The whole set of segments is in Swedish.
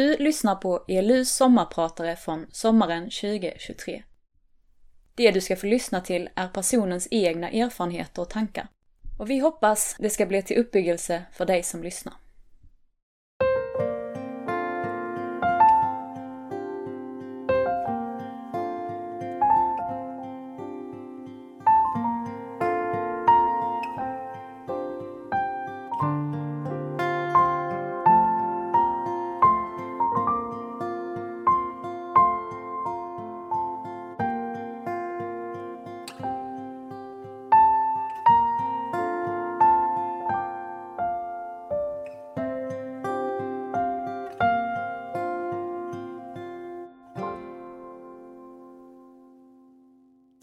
Du lyssnar på ELUs sommarpratare från sommaren 2023. Det du ska få lyssna till är personens egna erfarenheter och tankar. Och vi hoppas det ska bli till uppbyggelse för dig som lyssnar.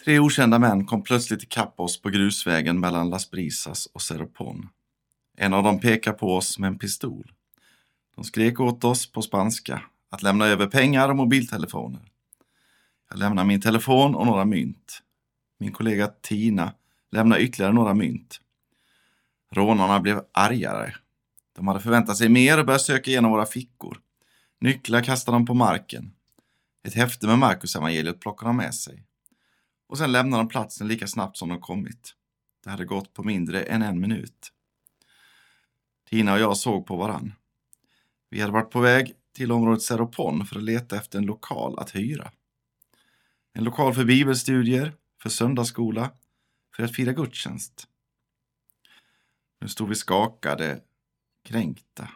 Tre okända män kom plötsligt ikapp oss på grusvägen mellan Las Brisas och Seropon. En av dem pekade på oss med en pistol. De skrek åt oss på spanska att lämna över pengar och mobiltelefoner. Jag lämnade min telefon och några mynt. Min kollega Tina lämnade ytterligare några mynt. Rånarna blev argare. De hade förväntat sig mer och började söka igenom våra fickor. Nycklar kastade de på marken. Ett häfte med Marcus evangeliet plockade de med sig och sen lämnade de platsen lika snabbt som de kommit. Det hade gått på mindre än en minut. Tina och jag såg på varann. Vi hade varit på väg till området Seropon för att leta efter en lokal att hyra. En lokal för bibelstudier, för söndagsskola, för att fira gudstjänst. Nu stod vi skakade, kränkta.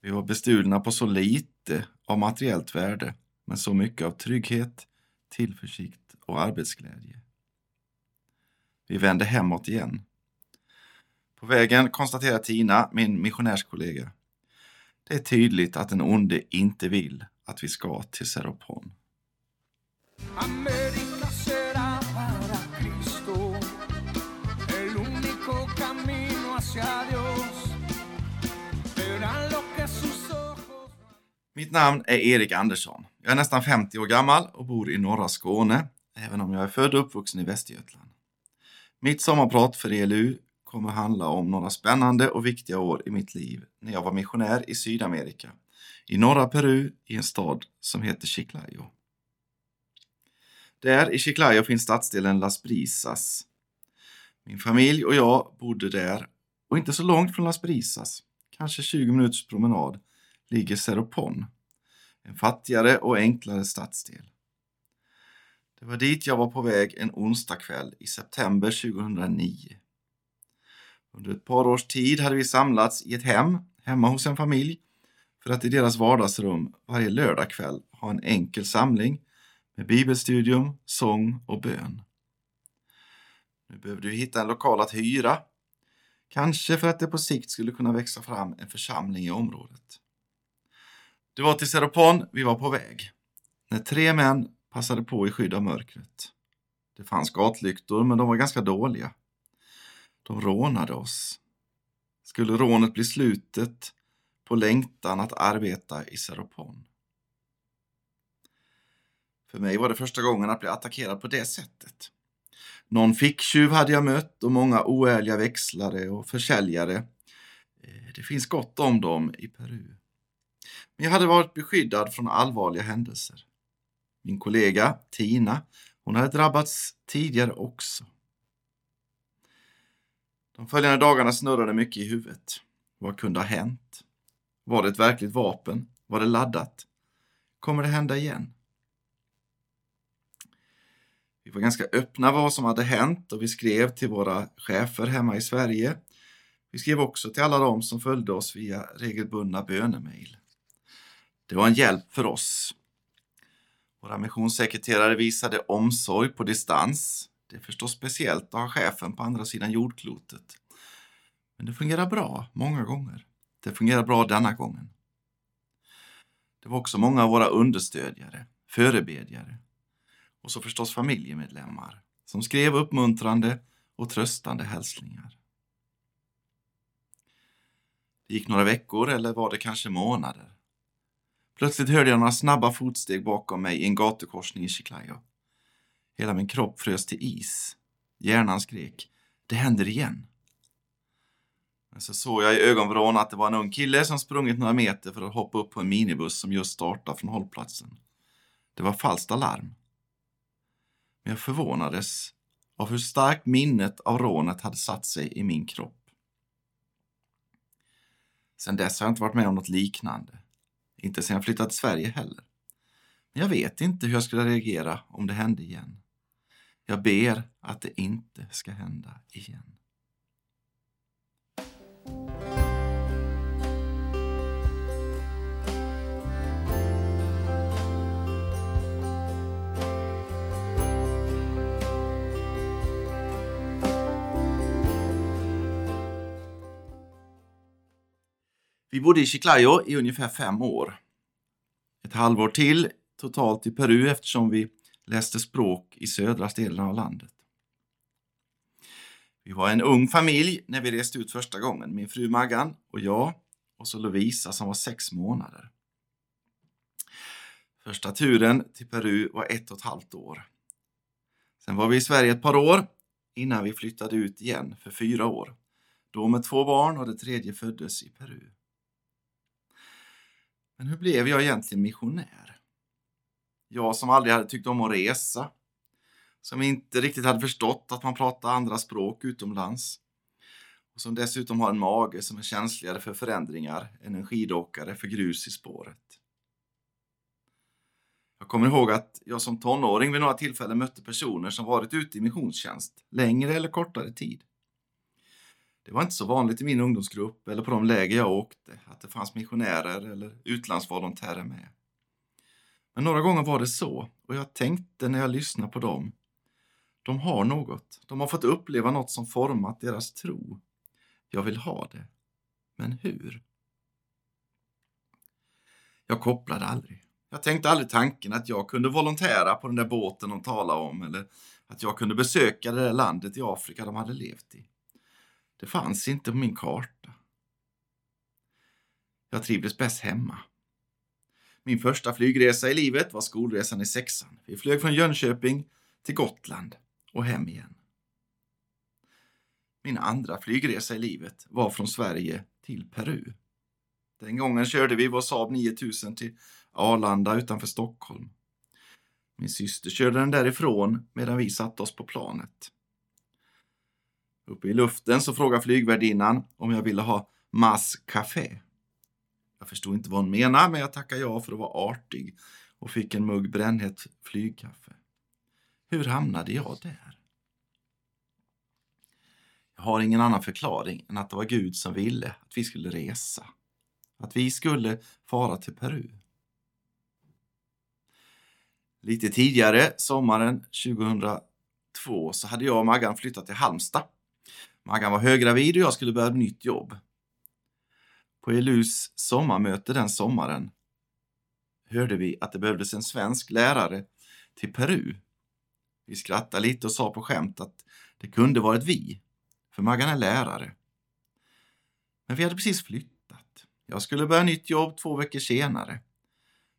Vi var bestulna på så lite av materiellt värde, men så mycket av trygghet, tillförsikt och arbetsglädje. Vi vände hemåt igen. På vägen konstaterar Tina, min missionärskollega, det är tydligt att den onde inte vill att vi ska till Seropon. América Mitt namn är Erik Andersson. Jag är nästan 50 år gammal och bor i norra Skåne, även om jag är född och uppvuxen i Västergötland. Mitt sommarprat för ELU kommer handla om några spännande och viktiga år i mitt liv när jag var missionär i Sydamerika, i norra Peru, i en stad som heter Chiclayo. Där i Chiclayo finns stadsdelen Las Brisas. Min familj och jag bodde där och inte så långt från Las Brisas, kanske 20 minuters promenad, ligger Seropon, en fattigare och enklare stadsdel. Det var dit jag var på väg en onsdagkväll i september 2009. Under ett par års tid hade vi samlats i ett hem, hemma hos en familj, för att i deras vardagsrum varje lördagkväll ha en enkel samling med bibelstudium, sång och bön. Nu behövde vi hitta en lokal att hyra, kanske för att det på sikt skulle kunna växa fram en församling i området. Det var till Seropon vi var på väg, när tre män passade på i skydd av mörkret. Det fanns gatlyktor, men de var ganska dåliga. De rånade oss. Skulle rånet bli slutet på längtan att arbeta i Seropon? För mig var det första gången att bli attackerad på det sättet. Någon ficktjuv hade jag mött och många oärliga växlare och försäljare. Eh, det finns gott om dem i Peru. Men jag hade varit beskyddad från allvarliga händelser. Min kollega Tina, hon hade drabbats tidigare också. De följande dagarna snurrade mycket i huvudet. Vad kunde ha hänt? Var det ett verkligt vapen? Var det laddat? Kommer det hända igen? Vi var ganska öppna vad som hade hänt och vi skrev till våra chefer hemma i Sverige. Vi skrev också till alla de som följde oss via regelbundna bönemail. Det var en hjälp för oss. Våra missionssekreterare visade omsorg på distans. Det är förstås speciellt att ha chefen på andra sidan jordklotet. Men det fungerar bra, många gånger. Det fungerar bra denna gången. Det var också många av våra understödjare, förebedjare och så förstås familjemedlemmar som skrev uppmuntrande och tröstande hälsningar. Det gick några veckor eller var det kanske månader. Plötsligt hörde jag några snabba fotsteg bakom mig i en gatukorsning i Chiclayo. Hela min kropp frös till is. Hjärnan skrek. Det händer igen. Men så såg jag i ögonvrån att det var en ung kille som sprungit några meter för att hoppa upp på en minibuss som just startat från hållplatsen. Det var falskt alarm. Men jag förvånades av hur starkt minnet av rånet hade satt sig i min kropp. Sedan dess har jag inte varit med om något liknande. Inte sedan jag flyttade till Sverige heller. Men jag vet inte hur jag skulle reagera om det hände igen. Jag ber att det inte ska hända igen. Vi bodde i Chiclayo i ungefär fem år. Ett halvår till totalt i Peru eftersom vi läste språk i södra delen av landet. Vi var en ung familj när vi reste ut första gången. Min fru Maggan och jag och så Lovisa som var sex månader. Första turen till Peru var ett och ett halvt år. Sen var vi i Sverige ett par år innan vi flyttade ut igen för fyra år. Då med två barn och det tredje föddes i Peru. Men hur blev jag egentligen missionär? Jag som aldrig hade tyckt om att resa, som inte riktigt hade förstått att man pratar andra språk utomlands och som dessutom har en mage som är känsligare för förändringar än en skidåkare för grus i spåret. Jag kommer ihåg att jag som tonåring vid några tillfällen mötte personer som varit ute i missionstjänst längre eller kortare tid. Det var inte så vanligt i min ungdomsgrupp eller på de läger jag åkte att det fanns missionärer eller utlandsvolontärer med. Men några gånger var det så och jag tänkte när jag lyssnade på dem. De har något. De har fått uppleva något som format deras tro. Jag vill ha det. Men hur? Jag kopplade aldrig. Jag tänkte aldrig tanken att jag kunde volontära på den där båten de talade om eller att jag kunde besöka det där landet i Afrika de hade levt i. Det fanns inte på min karta. Jag trivdes bäst hemma. Min första flygresa i livet var skolresan i sexan. Vi flög från Jönköping till Gotland och hem igen. Min andra flygresa i livet var från Sverige till Peru. Den gången körde vi vår Saab 9000 till Arlanda utanför Stockholm. Min syster körde den därifrån medan vi satte oss på planet. Uppe i luften så frågade flygvärdinnan om jag ville ha Mas Café. Jag förstod inte vad hon menade, men jag tackade ja för att vara artig och fick en mugg brännhett flygkaffe. Hur hamnade jag där? Jag har ingen annan förklaring än att det var Gud som ville att vi skulle resa. Att vi skulle fara till Peru. Lite tidigare, sommaren 2002, så hade jag och Maggan flyttat till Halmstad. Maggan var höggravid och jag skulle börja ett nytt jobb. På ELUs sommarmöte den sommaren hörde vi att det behövdes en svensk lärare till Peru. Vi skrattade lite och sa på skämt att det kunde varit vi, för Maggan är lärare. Men vi hade precis flyttat. Jag skulle börja nytt jobb två veckor senare.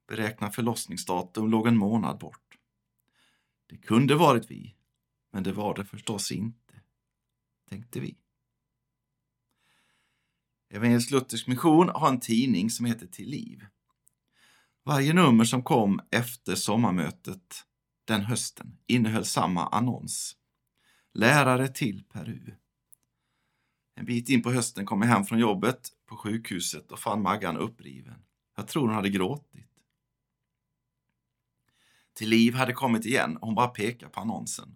Beräknat förlossningsdatum låg en månad bort. Det kunde varit vi, men det var det förstås inte, tänkte vi. Evangelisk Luthersk Mission har en tidning som heter Till liv. Varje nummer som kom efter sommarmötet den hösten innehöll samma annons. Lärare till Peru. En bit in på hösten kom jag hem från jobbet på sjukhuset och fann Maggan uppriven. Jag tror hon hade gråtit. Till liv hade kommit igen och hon bara pekade på annonsen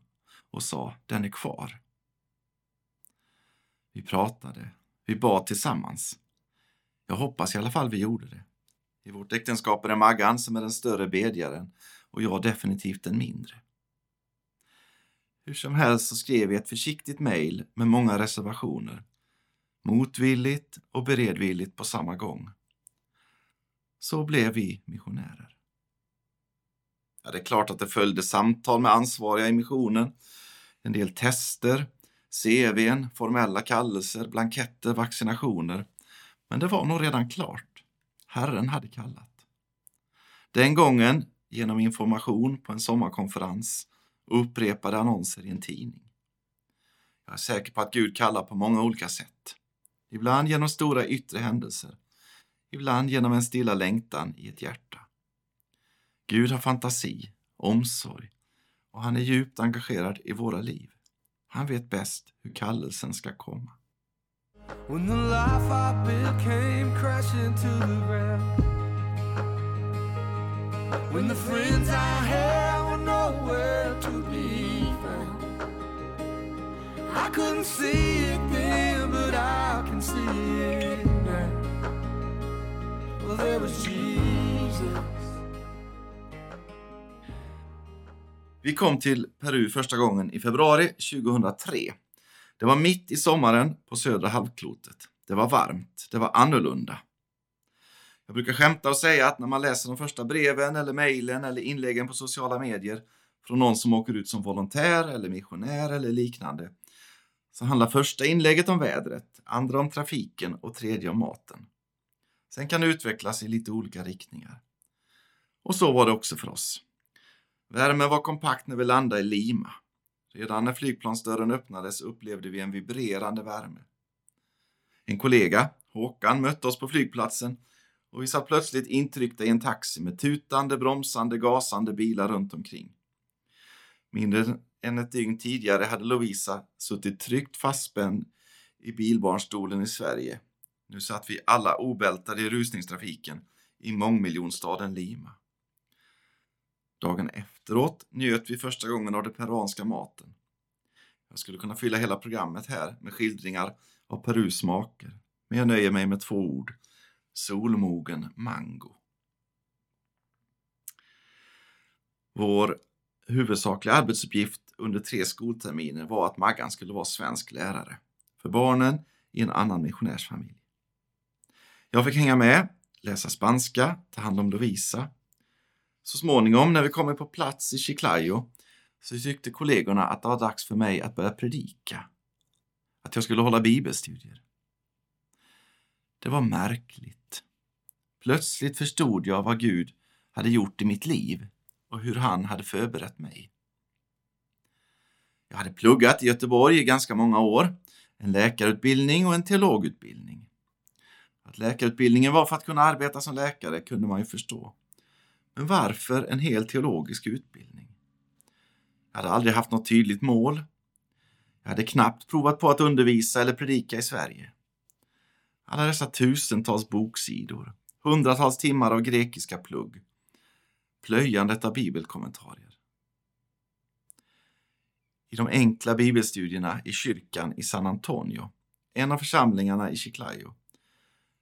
och sa den är kvar. Vi pratade vi bad tillsammans. Jag hoppas i alla fall vi gjorde det. I vårt äktenskap är det Maggan som är den större bedjaren och jag definitivt den mindre. Hur som helst så skrev vi ett försiktigt mejl med många reservationer. Motvilligt och beredvilligt på samma gång. Så blev vi missionärer. Ja, det är klart att det följde samtal med ansvariga i missionen, en del tester CVn, formella kallelser, blanketter, vaccinationer. Men det var nog redan klart. Herren hade kallat. Den gången genom information på en sommarkonferens och upprepade annonser i en tidning. Jag är säker på att Gud kallar på många olika sätt. Ibland genom stora yttre händelser. Ibland genom en stilla längtan i ett hjärta. Gud har fantasi, omsorg och han är djupt engagerad i våra liv. Han vet bäst hur kallelsen ska komma. When the life I built came crashing to the ground. When the friends I had were nowhere to be found. I couldn't see it then, but I can see it now. Well, there was Jesus. Vi kom till Peru första gången i februari 2003. Det var mitt i sommaren på södra halvklotet. Det var varmt, det var annorlunda. Jag brukar skämta och säga att när man läser de första breven eller mejlen eller inläggen på sociala medier från någon som åker ut som volontär eller missionär eller liknande så handlar första inlägget om vädret, andra om trafiken och tredje om maten. Sen kan det utvecklas i lite olika riktningar. Och så var det också för oss. Värmen var kompakt när vi landade i Lima. Redan när flygplansdörren öppnades upplevde vi en vibrerande värme. En kollega, Håkan, mötte oss på flygplatsen och vi satt plötsligt intryckta i en taxi med tutande, bromsande, gasande bilar runt omkring. Mindre än ett dygn tidigare hade Lovisa suttit tryggt fastspänd i bilbarnstolen i Sverige. Nu satt vi alla obältade i rusningstrafiken i mångmiljonstaden Lima. Dagen efteråt njöt vi första gången av den peruanska maten. Jag skulle kunna fylla hela programmet här med skildringar av Perus smaker, men jag nöjer mig med två ord. Solmogen mango. Vår huvudsakliga arbetsuppgift under tre skolterminer var att Maggan skulle vara svensk lärare för barnen i en annan missionärsfamilj. Jag fick hänga med, läsa spanska, ta hand om Lovisa. Så småningom när vi kommer på plats i Chiclayo så tyckte kollegorna att det var dags för mig att börja predika. Att jag skulle hålla bibelstudier. Det var märkligt. Plötsligt förstod jag vad Gud hade gjort i mitt liv och hur han hade förberett mig. Jag hade pluggat i Göteborg i ganska många år, en läkarutbildning och en teologutbildning. Att läkarutbildningen var för att kunna arbeta som läkare kunde man ju förstå. Men varför en hel teologisk utbildning? Jag hade aldrig haft något tydligt mål. Jag hade knappt provat på att undervisa eller predika i Sverige. Alla dessa tusentals boksidor, hundratals timmar av grekiska plugg, plöjandet av bibelkommentarier. I de enkla bibelstudierna i kyrkan i San Antonio, en av församlingarna i Chiclayo,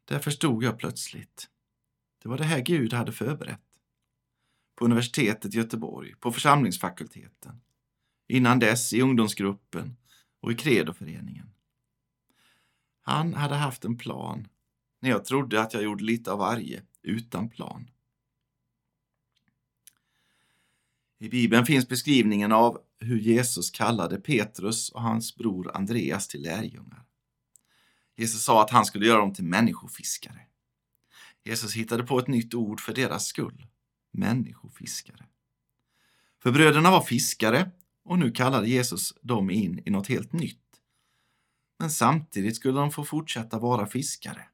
där förstod jag plötsligt. Det var det här Gud hade förberett. På universitetet i Göteborg, på församlingsfakulteten, innan dess i ungdomsgruppen och i Credoföreningen. Han hade haft en plan när jag trodde att jag gjorde lite av varje utan plan. I Bibeln finns beskrivningen av hur Jesus kallade Petrus och hans bror Andreas till lärjungar. Jesus sa att han skulle göra dem till människofiskare. Jesus hittade på ett nytt ord för deras skull, människofiskare. För bröderna var fiskare och nu kallade Jesus dem in i något helt nytt. Men samtidigt skulle de få fortsätta vara fiskare,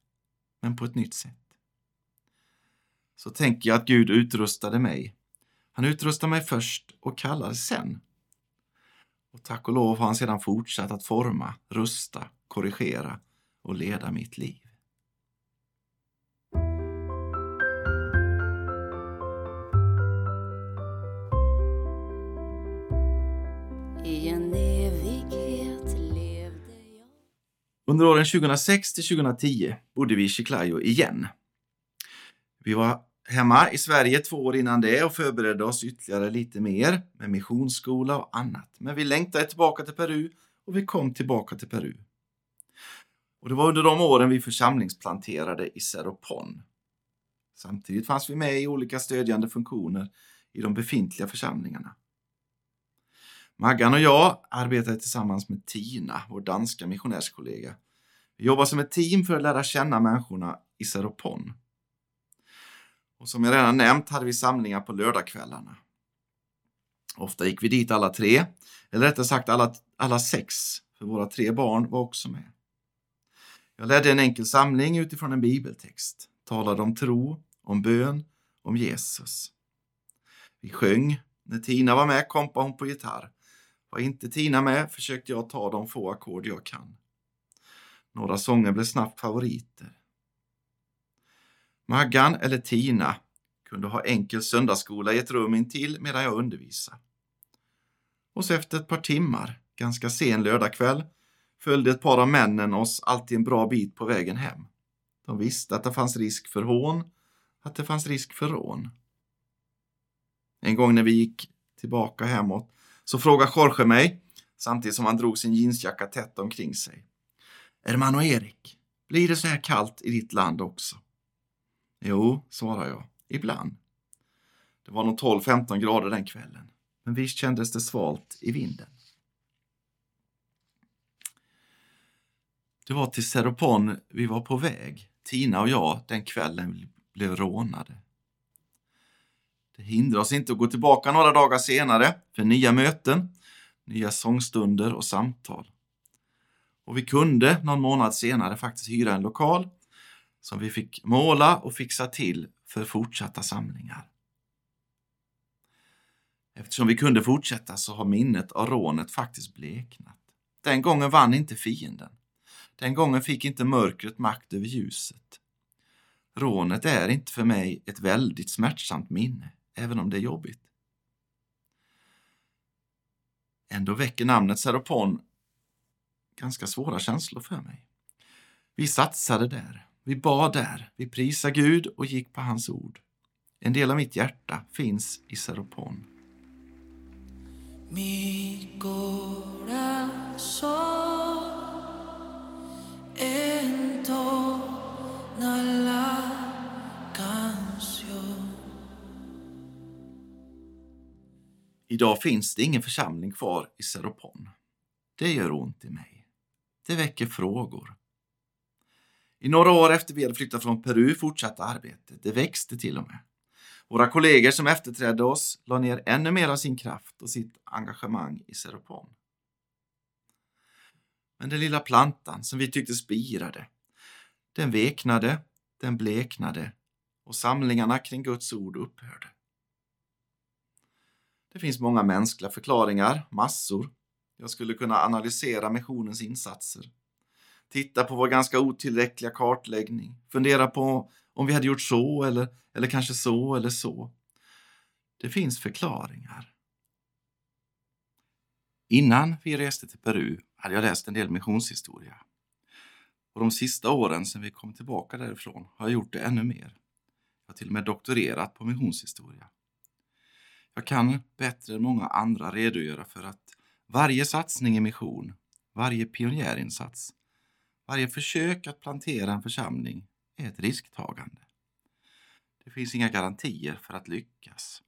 men på ett nytt sätt. Så tänker jag att Gud utrustade mig. Han utrustade mig först och kallade sen. Och tack och lov har han sedan fortsatt att forma, rusta, korrigera och leda mitt liv. Under åren 2006 till 2010 bodde vi i Chiclayo igen. Vi var hemma i Sverige två år innan det och förberedde oss ytterligare lite mer med missionsskola och annat. Men vi längtade tillbaka till Peru och vi kom tillbaka till Peru. Och det var under de åren vi församlingsplanterade i Seropon. Samtidigt fanns vi med i olika stödjande funktioner i de befintliga församlingarna. Maggan och jag arbetade tillsammans med Tina, vår danska missionärskollega. Vi jobbar som ett team för att lära känna människorna i Seropon. Och som jag redan nämnt hade vi samlingar på lördagskvällarna. Ofta gick vi dit alla tre, eller rättare sagt alla, alla sex, för våra tre barn var också med. Jag ledde en enkel samling utifrån en bibeltext, talade om tro, om bön, om Jesus. Vi sjöng. När Tina var med kompade hon på gitarr. Var inte Tina med försökte jag ta de få ackord jag kan. Några sånger blev snabbt favoriter. Maggan eller Tina kunde ha enkel söndagsskola i ett rum intill medan jag undervisade. Och så efter ett par timmar, ganska sen lördagkväll, följde ett par av männen oss alltid en bra bit på vägen hem. De visste att det fanns risk för hån, att det fanns risk för rån. En gång när vi gick tillbaka hemåt så frågade Jorge mig, samtidigt som han drog sin jeansjacka tätt omkring sig. Hermano Erik, blir det så här kallt i ditt land också? Jo, svarar jag, ibland. Det var nog 12-15 grader den kvällen, men visst kändes det svalt i vinden. Det var till Seropon vi var på väg, Tina och jag, den kvällen vi blev rånade. Det hindrar oss inte att gå tillbaka några dagar senare för nya möten, nya sångstunder och samtal. Och vi kunde någon månad senare faktiskt hyra en lokal som vi fick måla och fixa till för fortsatta samlingar. Eftersom vi kunde fortsätta så har minnet av rånet faktiskt bleknat. Den gången vann inte fienden. Den gången fick inte mörkret makt över ljuset. Rånet är inte för mig ett väldigt smärtsamt minne, även om det är jobbigt. Ändå väcker namnet Seropon ganska svåra känslor för mig. Vi satsade där, vi bad där, vi prisade Gud och gick på hans ord. En del av mitt hjärta finns i Seropon. Mi corazón entona la canción. Idag finns det ingen församling kvar i Seropon. Det gör ont i mig. Det väcker frågor. I några år efter vi hade flyttat från Peru fortsatte arbetet. Det växte till och med. Våra kollegor som efterträdde oss la ner ännu mer av sin kraft och sitt engagemang i Seropon. Men den lilla plantan som vi tyckte spirade, den veknade, den bleknade och samlingarna kring Guds ord upphörde. Det finns många mänskliga förklaringar, massor. Jag skulle kunna analysera missionens insatser. Titta på vår ganska otillräckliga kartläggning. Fundera på om vi hade gjort så eller, eller kanske så eller så. Det finns förklaringar. Innan vi reste till Peru hade jag läst en del missionshistoria. Och de sista åren sedan vi kom tillbaka därifrån har jag gjort det ännu mer. Jag har till och med doktorerat på missionshistoria. Jag kan bättre än många andra redogöra för att varje satsning i mission, varje pionjärinsats, varje försök att plantera en församling är ett risktagande. Det finns inga garantier för att lyckas.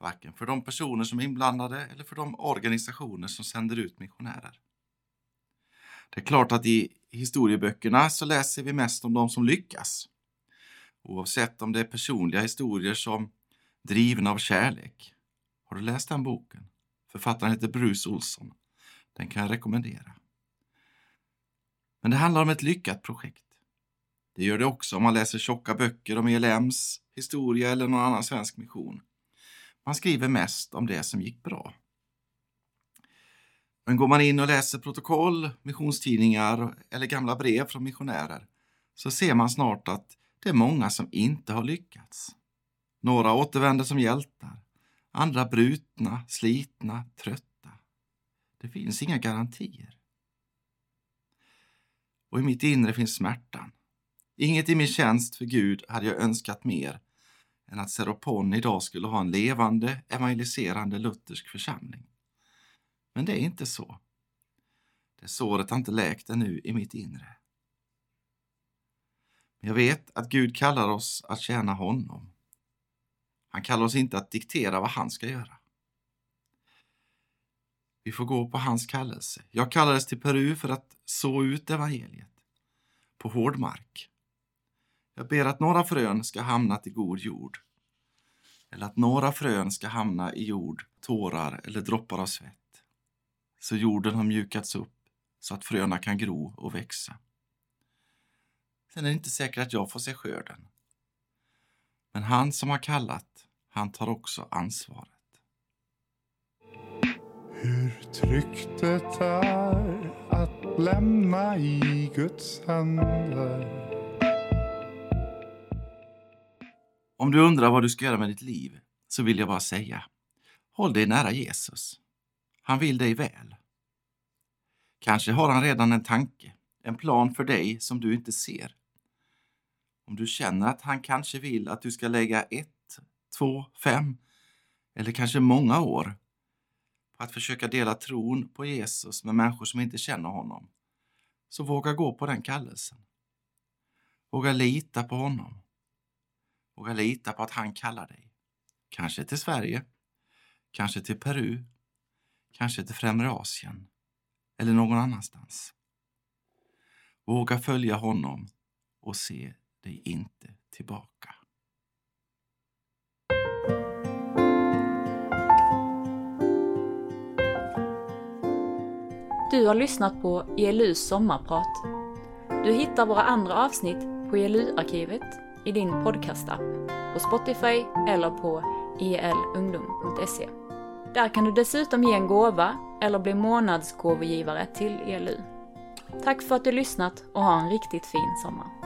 Varken för de personer som är inblandade eller för de organisationer som sänder ut missionärer. Det är klart att i historieböckerna så läser vi mest om de som lyckas. Oavsett om det är personliga historier som Drivna av kärlek. Har du läst den boken? Författaren heter Bruce Olsson. Den kan jag rekommendera. Men det handlar om ett lyckat projekt. Det gör det också om man läser tjocka böcker om ELMs historia eller någon annan svensk mission. Man skriver mest om det som gick bra. Men går man in och läser protokoll, missionstidningar eller gamla brev från missionärer så ser man snart att det är många som inte har lyckats. Några återvänder som hjältar, andra brutna, slitna, trötta. Det finns inga garantier. Och i mitt inre finns smärtan. Inget i min tjänst för Gud hade jag önskat mer än att Seropon idag skulle ha en levande, evangeliserande luthersk församling. Men det är inte så. Det såret har inte läkt ännu i mitt inre. Men jag vet att Gud kallar oss att tjäna honom. Han kallar oss inte att diktera vad han ska göra. Vi får gå på hans kallelse. Jag kallades till Peru för att så ut evangeliet på hård mark. Jag ber att några frön ska hamna till god jord. Eller att några frön ska hamna i jord, tårar eller droppar av svett. Så jorden har mjukats upp så att fröna kan gro och växa. Sen är det inte säkert att jag får se skörden. Men han som har kallat, han tar också ansvaret. Hur tryggt det är att lämna i Guds händer Om du undrar vad du ska göra med ditt liv så vill jag bara säga, håll dig nära Jesus. Han vill dig väl. Kanske har han redan en tanke, en plan för dig som du inte ser. Om du känner att han kanske vill att du ska lägga ett, två, fem eller kanske många år på att försöka dela tron på Jesus med människor som inte känner honom, så våga gå på den kallelsen. Våga lita på honom. Våga lita på att han kallar dig. Kanske till Sverige, kanske till Peru, kanske till Främre Asien eller någon annanstans. Våga följa honom och se dig inte tillbaka. Du har lyssnat på ELUs sommarprat. Du hittar våra andra avsnitt på ELU-arkivet i din podcastapp, på Spotify eller på elungdom.se. Där kan du dessutom ge en gåva eller bli månadsgåvogivare till ELU. Tack för att du lyssnat och ha en riktigt fin sommar.